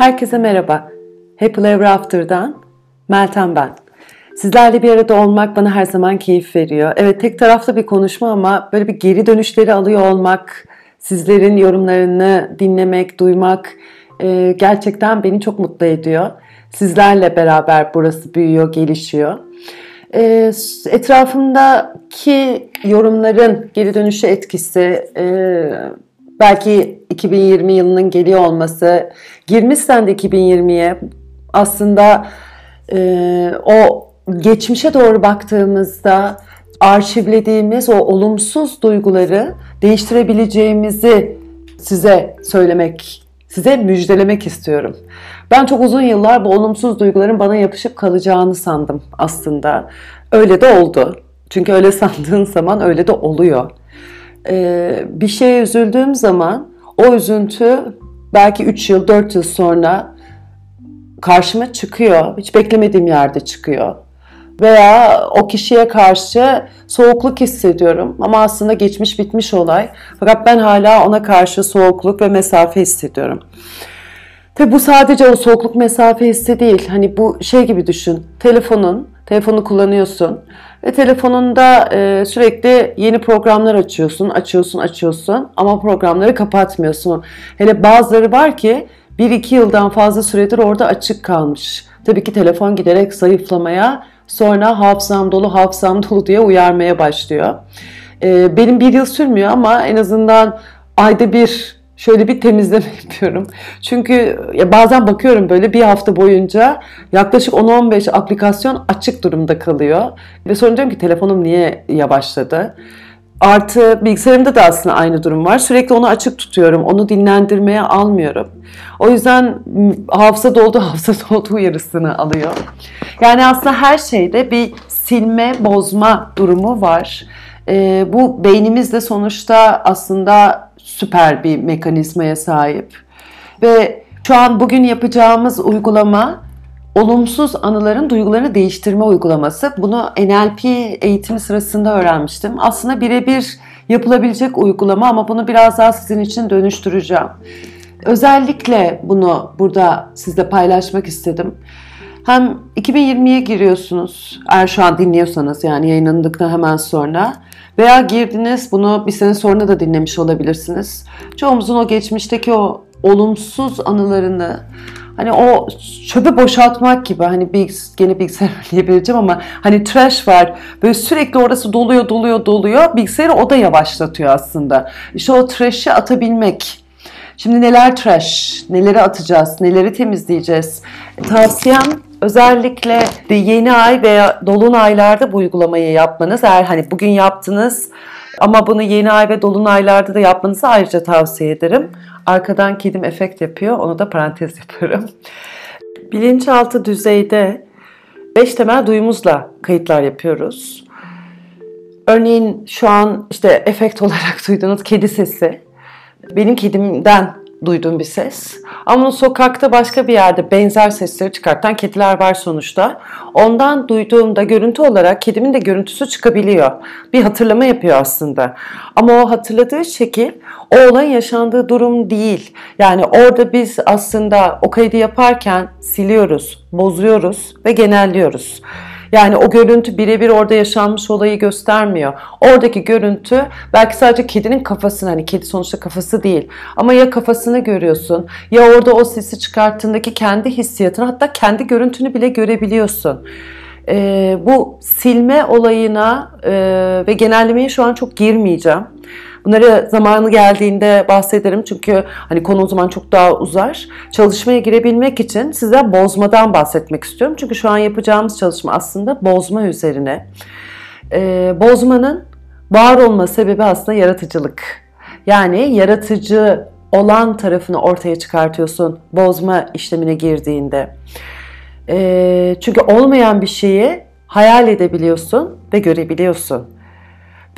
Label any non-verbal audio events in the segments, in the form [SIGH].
Herkese merhaba. Happy Ever After'dan Meltem ben. Sizlerle bir arada olmak bana her zaman keyif veriyor. Evet tek taraflı bir konuşma ama böyle bir geri dönüşleri alıyor olmak, sizlerin yorumlarını dinlemek, duymak e, gerçekten beni çok mutlu ediyor. Sizlerle beraber burası büyüyor, gelişiyor. E, etrafımdaki yorumların geri dönüşü etkisi, e, belki 2020 yılının geliyor olması, girmişsen de 2020'ye aslında e, o geçmişe doğru baktığımızda arşivlediğimiz o olumsuz duyguları değiştirebileceğimizi size söylemek, size müjdelemek istiyorum. Ben çok uzun yıllar bu olumsuz duyguların bana yapışıp kalacağını sandım aslında. Öyle de oldu. Çünkü öyle [LAUGHS] sandığın zaman öyle de oluyor. Ee, bir şeye üzüldüğüm zaman o üzüntü belki 3 yıl, 4 yıl sonra karşıma çıkıyor. Hiç beklemediğim yerde çıkıyor. Veya o kişiye karşı soğukluk hissediyorum ama aslında geçmiş bitmiş olay. Fakat ben hala ona karşı soğukluk ve mesafe hissediyorum. Tabi bu sadece o soğukluk mesafe hissi değil. Hani bu şey gibi düşün. Telefonun, telefonu kullanıyorsun ve telefonunda e, sürekli yeni programlar açıyorsun, açıyorsun, açıyorsun ama programları kapatmıyorsun. Hele bazıları var ki 1-2 yıldan fazla süredir orada açık kalmış. Tabii ki telefon giderek zayıflamaya, sonra hafızam dolu, hafızam [LAUGHS] dolu diye uyarmaya başlıyor. E, benim bir yıl sürmüyor ama en azından ayda bir şöyle bir temizleme [LAUGHS] yapıyorum. Çünkü ya bazen bakıyorum böyle bir hafta boyunca yaklaşık 10-15 aplikasyon açık durumda kalıyor. Ve sonra diyorum ki telefonum niye yavaşladı? Artı bilgisayarımda da aslında aynı durum var. Sürekli onu açık tutuyorum. Onu dinlendirmeye almıyorum. O yüzden hafıza doldu, [LAUGHS] hafıza doldu uyarısını alıyor. Yani aslında her şeyde bir silme, bozma durumu var. Ee, bu beynimizde sonuçta aslında süper bir mekanizmaya sahip. Ve şu an bugün yapacağımız uygulama olumsuz anıların duygularını değiştirme uygulaması. Bunu NLP eğitimi sırasında öğrenmiştim. Aslında birebir yapılabilecek uygulama ama bunu biraz daha sizin için dönüştüreceğim. Özellikle bunu burada sizle paylaşmak istedim. Hem 2020'ye giriyorsunuz eğer şu an dinliyorsanız yani yayınlandıktan hemen sonra veya girdiniz bunu bir sene sonra da dinlemiş olabilirsiniz. Çoğumuzun o geçmişteki o olumsuz anılarını hani o çöpe boşaltmak gibi hani bir gene bilgisayar [LAUGHS] diyebileceğim ama hani trash var böyle sürekli orası doluyor doluyor doluyor bilgisayarı o da yavaşlatıyor aslında. İşte o trash'i atabilmek. Şimdi neler trash, neleri atacağız, neleri temizleyeceğiz? Tavsiyem özellikle yeni ay veya dolunaylarda bu uygulamayı yapmanız. Eğer hani bugün yaptınız ama bunu yeni ay ve dolunaylarda da yapmanızı ayrıca tavsiye ederim. Arkadan kedim efekt yapıyor. Onu da parantez yapıyorum. Bilinçaltı düzeyde 5 temel duyumuzla kayıtlar yapıyoruz. Örneğin şu an işte efekt [LAUGHS] olarak duyduğunuz kedi sesi benim kedimden duyduğum bir ses. Ama sokakta başka bir yerde benzer sesleri çıkartan kediler var sonuçta. Ondan duyduğumda görüntü olarak kedimin de görüntüsü çıkabiliyor. Bir hatırlama yapıyor aslında. Ama o hatırladığı şekil o olayın yaşandığı durum değil. Yani orada biz aslında o kaydı yaparken siliyoruz, bozuyoruz ve genelliyoruz. Yani o görüntü birebir orada yaşanmış olayı göstermiyor. Oradaki görüntü belki sadece kedinin kafasını hani kedi sonuçta kafası değil ama ya kafasını görüyorsun ya orada o sesi çıkarttığındaki kendi hissiyatını hatta kendi görüntünü bile görebiliyorsun. Ee, bu silme olayına e, ve genellemeye şu an çok girmeyeceğim. Bunları zamanı geldiğinde bahsederim çünkü hani konu o zaman çok daha uzar. Çalışmaya girebilmek için size bozmadan bahsetmek istiyorum. Çünkü şu an yapacağımız çalışma aslında bozma üzerine. Ee, bozmanın var olma sebebi aslında yaratıcılık. Yani yaratıcı olan tarafını ortaya çıkartıyorsun bozma işlemine girdiğinde. E, çünkü olmayan bir şeyi hayal edebiliyorsun ve görebiliyorsun.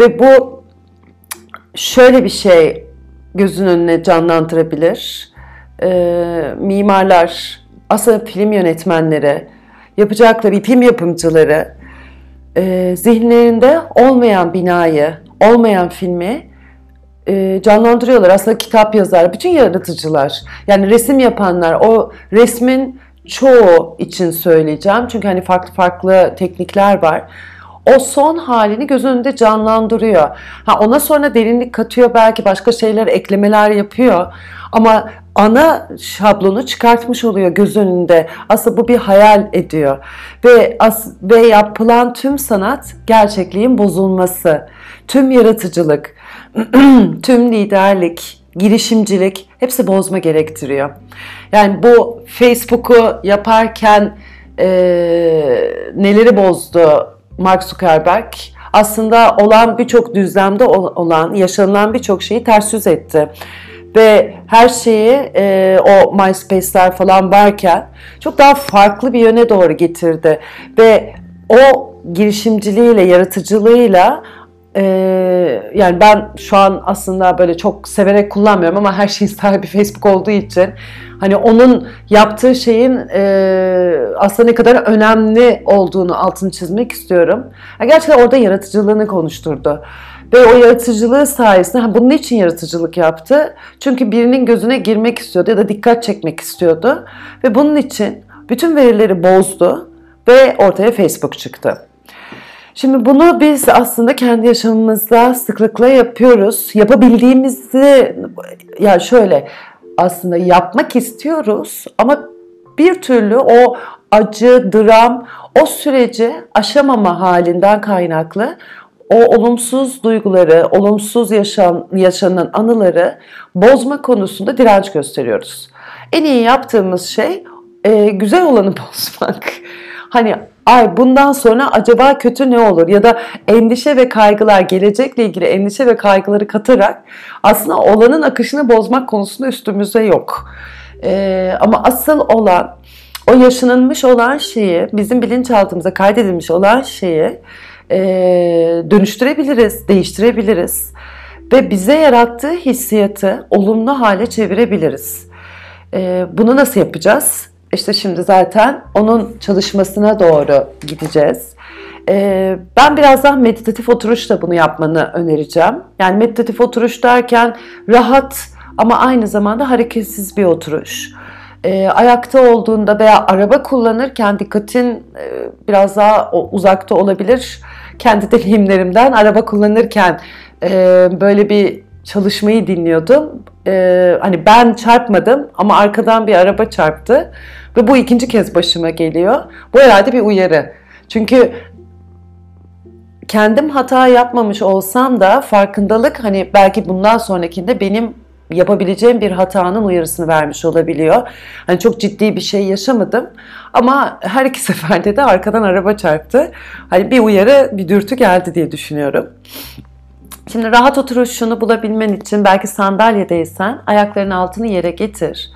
Ve bu şöyle bir şey gözün önüne canlandırabilir. E, mimarlar, aslında film yönetmenleri, yapacakları film yapımcıları e, zihinlerinde olmayan binayı, olmayan filmi e, canlandırıyorlar. Aslında kitap yazar, bütün yaratıcılar. Yani resim yapanlar o resmin çoğu için söyleyeceğim. Çünkü hani farklı farklı teknikler var. O son halini göz önünde canlandırıyor. Ha ona sonra derinlik katıyor belki başka şeyler eklemeler yapıyor. Ama ana şablonu çıkartmış oluyor göz önünde. Aslında bu bir hayal ediyor. Ve as ve yapılan tüm sanat gerçekliğin bozulması. Tüm yaratıcılık, [CLEARS THROAT] tüm liderlik, girişimcilik hepsi bozma gerektiriyor. Yani bu Facebook'u yaparken e, neleri bozdu Mark Zuckerberg? Aslında olan birçok düzlemde olan, yaşanılan birçok şeyi ters yüz etti ve her şeyi e, o MySpace'ler falan varken çok daha farklı bir yöne doğru getirdi ve o girişimciliğiyle, yaratıcılığıyla e, yani ben şu an aslında böyle çok severek kullanmıyorum ama her şeyin [LAUGHS] sahibi Facebook olduğu için hani onun yaptığı şeyin e, aslında ne kadar önemli olduğunu altını çizmek istiyorum. Yani gerçekten orada yaratıcılığını konuşturdu. Ve o yaratıcılığı sayesinde bunun için yaratıcılık yaptı. Çünkü birinin gözüne girmek istiyordu ya da dikkat çekmek istiyordu. Ve bunun için bütün verileri bozdu ve ortaya Facebook çıktı. Şimdi bunu biz aslında kendi yaşamımızda sıklıkla yapıyoruz. Yapabildiğimizi ya şöyle aslında yapmak istiyoruz ama bir türlü o acı, dram, o süreci aşamama halinden kaynaklı o olumsuz duyguları, olumsuz yaşam, yaşanan anıları bozma konusunda direnç gösteriyoruz. En iyi yaptığımız şey e, güzel olanı [LAUGHS] bozmak. Hani ay bundan sonra acaba kötü ne olur ya da endişe ve kaygılar gelecekle ilgili endişe ve kaygıları katarak aslında olanın akışını bozmak konusunda üstümüzde yok. Ee, ama asıl olan o yaşanılmış olan şeyi bizim bilinçaltımıza kaydedilmiş olan şeyi e, dönüştürebiliriz, değiştirebiliriz ve bize yarattığı hissiyatı olumlu hale çevirebiliriz. E, bunu nasıl yapacağız? İşte şimdi zaten onun çalışmasına doğru gideceğiz. E, ben birazdan meditatif oturuşla bunu yapmanı önereceğim. Yani meditatif oturuş derken rahat ama aynı zamanda hareketsiz bir oturuş e, ayakta olduğunda veya araba kullanırken dikkatin e, biraz daha uzakta olabilir. Kendi [LAUGHS] deneyimlerimden araba kullanırken e, böyle bir çalışmayı dinliyordum. E, hani ben çarpmadım ama arkadan bir araba çarptı ve bu ikinci kez başıma geliyor. Bu herhalde bir uyarı. Çünkü kendim hata yapmamış olsam da farkındalık hani belki bundan sonrakinde benim yapabileceğim bir hatanın uyarısını vermiş olabiliyor. Hani çok ciddi bir şey yaşamadım ama her iki [LAUGHS] seferde de arkadan araba çarptı. Hani bir uyarı, bir dürtü geldi diye düşünüyorum. Şimdi rahat oturuşunu bulabilmen için belki sandalyedeysen ayaklarının altını yere getir.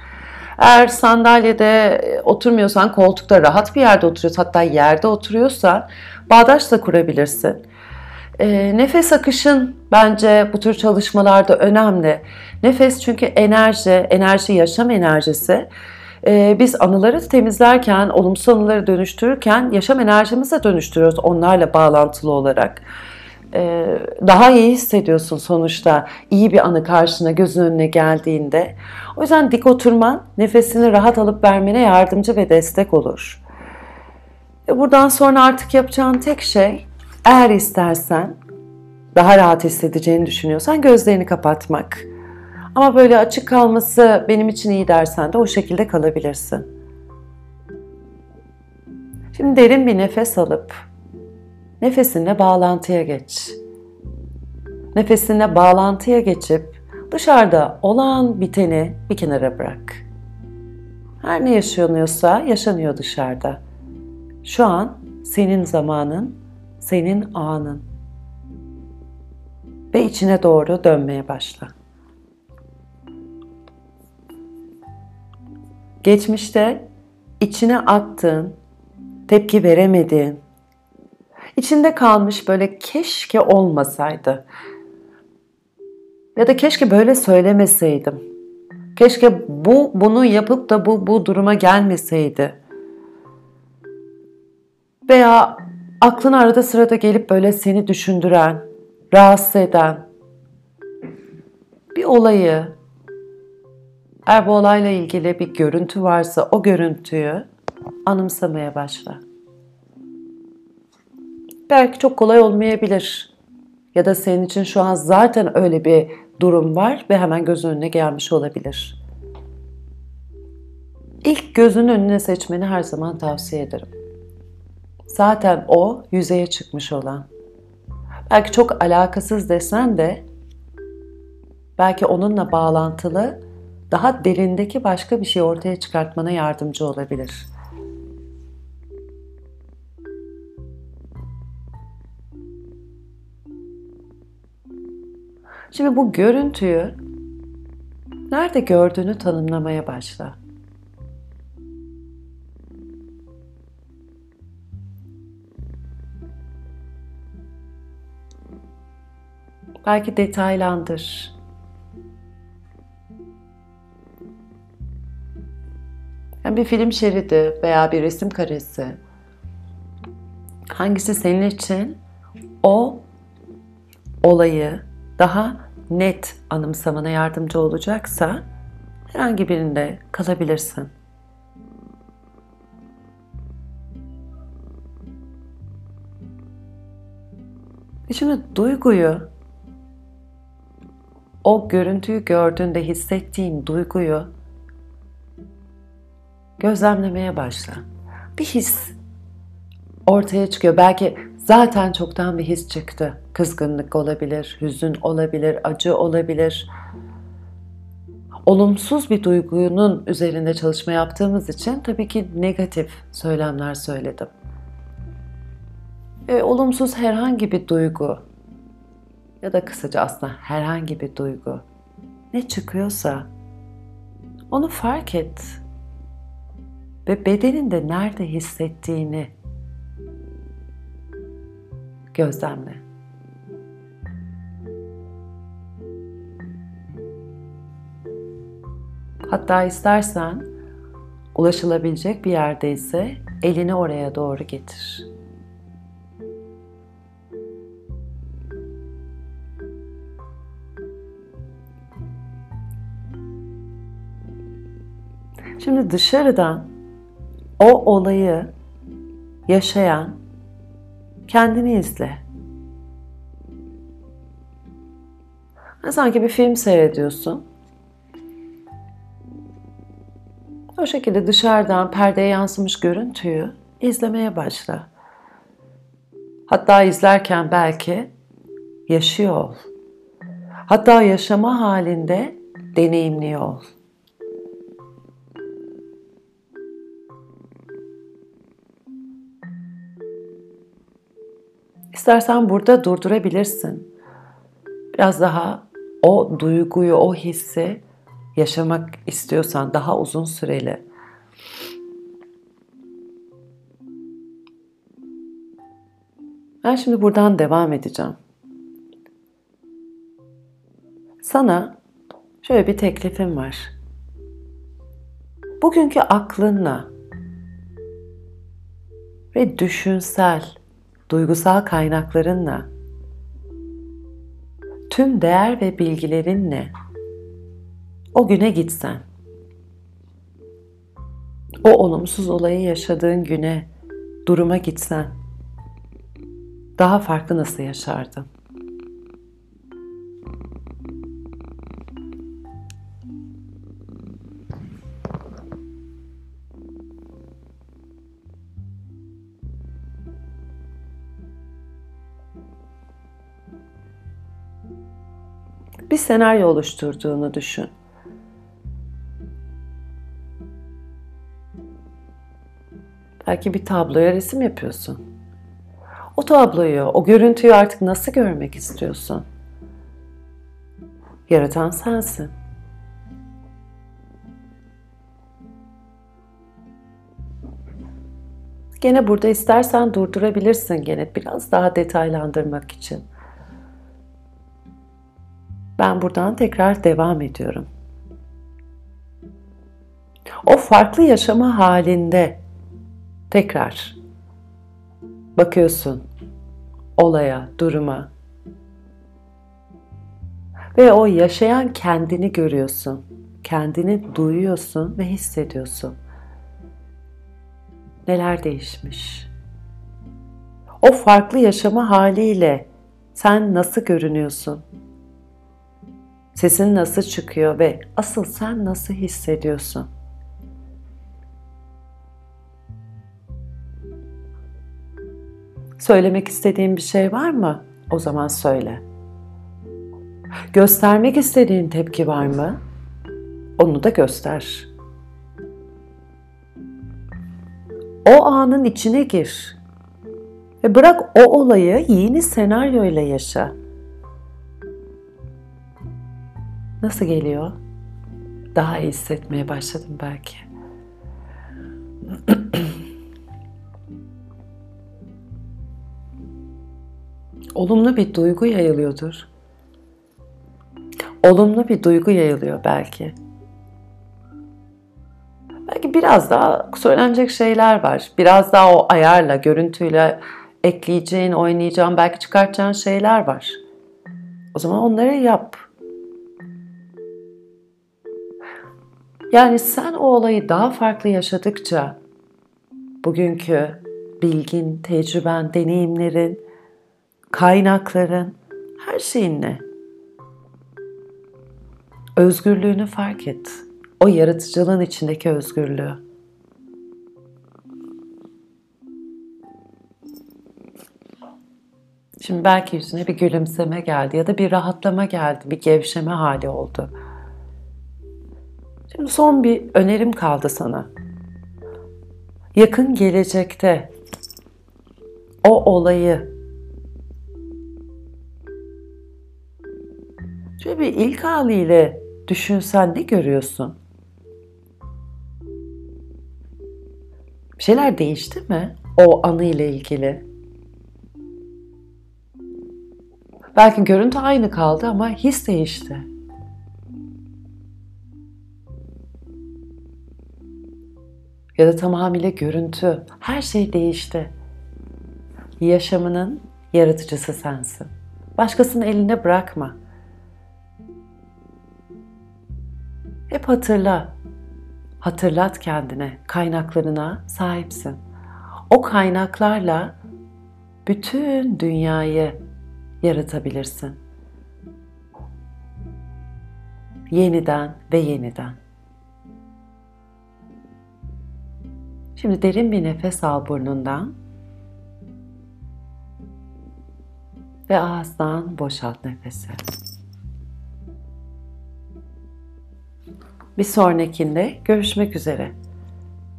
Eğer sandalyede oturmuyorsan koltukta rahat bir yerde oturuyorsan hatta yerde oturuyorsan bağdaş da kurabilirsin. E, nefes akışın bence bu tür çalışmalarda önemli. Nefes çünkü enerji, enerji yaşam enerjisi. E, biz anıları temizlerken, olumsuz anıları dönüştürürken yaşam enerjimize dönüştürüyoruz onlarla bağlantılı olarak. E, daha iyi hissediyorsun sonuçta iyi bir anı karşına gözün önüne geldiğinde. O yüzden dik oturman nefesini rahat alıp vermene yardımcı ve destek olur. E, buradan sonra artık yapacağın tek şey eğer istersen daha rahat hissedeceğini düşünüyorsan gözlerini kapatmak. Ama böyle açık kalması benim için iyi dersen de o şekilde kalabilirsin. Şimdi derin bir nefes alıp nefesinle bağlantıya geç. Nefesinle bağlantıya geçip dışarıda olan biteni bir kenara bırak. Her ne yaşanıyorsa yaşanıyor dışarıda. Şu an senin zamanın senin anın. Ve içine doğru dönmeye başla. Geçmişte içine attığın, tepki veremediğin, içinde kalmış böyle keşke olmasaydı. Ya da keşke böyle söylemeseydim. Keşke bu bunu yapıp da bu bu duruma gelmeseydi. Veya aklına arada sırada gelip böyle seni düşündüren, rahatsız eden, bir olayı, eğer bu olayla ilgili bir görüntü varsa o görüntüyü anımsamaya başla. Belki çok kolay olmayabilir. Ya da senin için şu an zaten öyle bir durum var ve hemen göz önüne gelmiş olabilir. İlk gözün önüne seçmeni her zaman tavsiye ederim. Zaten o yüzeye çıkmış olan. Belki çok alakasız desen de belki onunla bağlantılı daha derindeki başka bir şey ortaya çıkartmana yardımcı olabilir. Şimdi bu görüntüyü nerede gördüğünü tanımlamaya başla. Belki detaylandır. Yani bir film şeridi veya bir resim karesi. Hangisi senin için o olayı daha net anımsamana yardımcı olacaksa herhangi birinde kalabilirsin. Şimdi duyguyu o görüntüyü gördüğünde hissettiğin duyguyu gözlemlemeye başla. Bir his ortaya çıkıyor. Belki zaten çoktan bir his çıktı. Kızgınlık olabilir, hüzün olabilir, acı olabilir. Olumsuz bir duygunun üzerinde çalışma yaptığımız için tabii ki negatif söylemler söyledim. E, olumsuz herhangi bir duygu ya da kısaca aslında herhangi bir duygu ne çıkıyorsa onu fark et ve bedeninde nerede hissettiğini gözlemle. Hatta istersen ulaşılabilecek bir yerdeyse elini oraya doğru getir. Şimdi dışarıdan o olayı yaşayan kendini izle. Sanki bir film seyrediyorsun. O şekilde dışarıdan perdeye yansımış görüntüyü izlemeye başla. Hatta izlerken belki yaşıyor ol. Hatta yaşama halinde deneyimliyor ol. İstersen burada durdurabilirsin. Biraz daha o duyguyu, o hissi yaşamak istiyorsan daha uzun süreli Ben şimdi buradan devam edeceğim. Sana şöyle bir teklifim var. Bugünkü aklınla ve düşünsel duygusal kaynaklarınla, tüm değer ve bilgilerinle o güne gitsen, o olumsuz olayı yaşadığın güne, duruma gitsen, daha farklı nasıl yaşardın? Bir senaryo oluşturduğunu düşün. Belki bir tabloya resim yapıyorsun. O tabloyu, o görüntüyü artık nasıl görmek istiyorsun? Yaratan sensin. Gene burada istersen durdurabilirsin gene biraz daha detaylandırmak için. Ben buradan tekrar devam ediyorum. O farklı yaşama halinde tekrar bakıyorsun olaya, duruma. Ve o yaşayan kendini görüyorsun. Kendini duyuyorsun ve hissediyorsun. Neler değişmiş? O farklı yaşama haliyle sen nasıl görünüyorsun? Sesin nasıl çıkıyor ve asıl sen nasıl hissediyorsun? Söylemek istediğin bir şey var mı? O zaman söyle. Göstermek istediğin tepki var mı? Onu da göster. O anın içine gir. Ve bırak o olayı yeni senaryoyla yaşa. Nasıl geliyor? Daha iyi hissetmeye başladım belki. [CLEARS THROAT] Olumlu bir duygu yayılıyordur. Olumlu bir duygu yayılıyor belki. Belki biraz daha söylenecek şeyler var. Biraz daha o ayarla, görüntüyle ekleyeceğin, oynayacağın, belki çıkartacağın şeyler var. O zaman onları yap. Yani sen o olayı daha farklı yaşadıkça bugünkü bilgin, tecrüben, deneyimlerin, kaynakların, her şeyinle özgürlüğünü fark et. O yaratıcılığın içindeki özgürlüğü. Şimdi belki yüzüne bir gülümseme geldi ya da bir rahatlama geldi, bir gevşeme hali oldu. Son bir önerim kaldı sana. Yakın gelecekte o olayı şöyle bir ilk haliyle düşünsen ne görüyorsun? Bir şeyler değişti mi o anı ile ilgili? Belki görüntü aynı kaldı ama his değişti. Ya da tamamıyla görüntü, her şey değişti. Yaşamının yaratıcısı sensin. Başkasının eline bırakma. Hep hatırla. Hatırlat kendine, kaynaklarına sahipsin. O kaynaklarla bütün dünyayı yaratabilirsin. Yeniden ve yeniden. Şimdi derin bir nefes al burnundan ve ağızdan boşalt nefesi. Bir sonrakinde görüşmek üzere.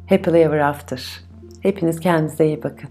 Happily Ever After. Hepiniz kendinize iyi bakın.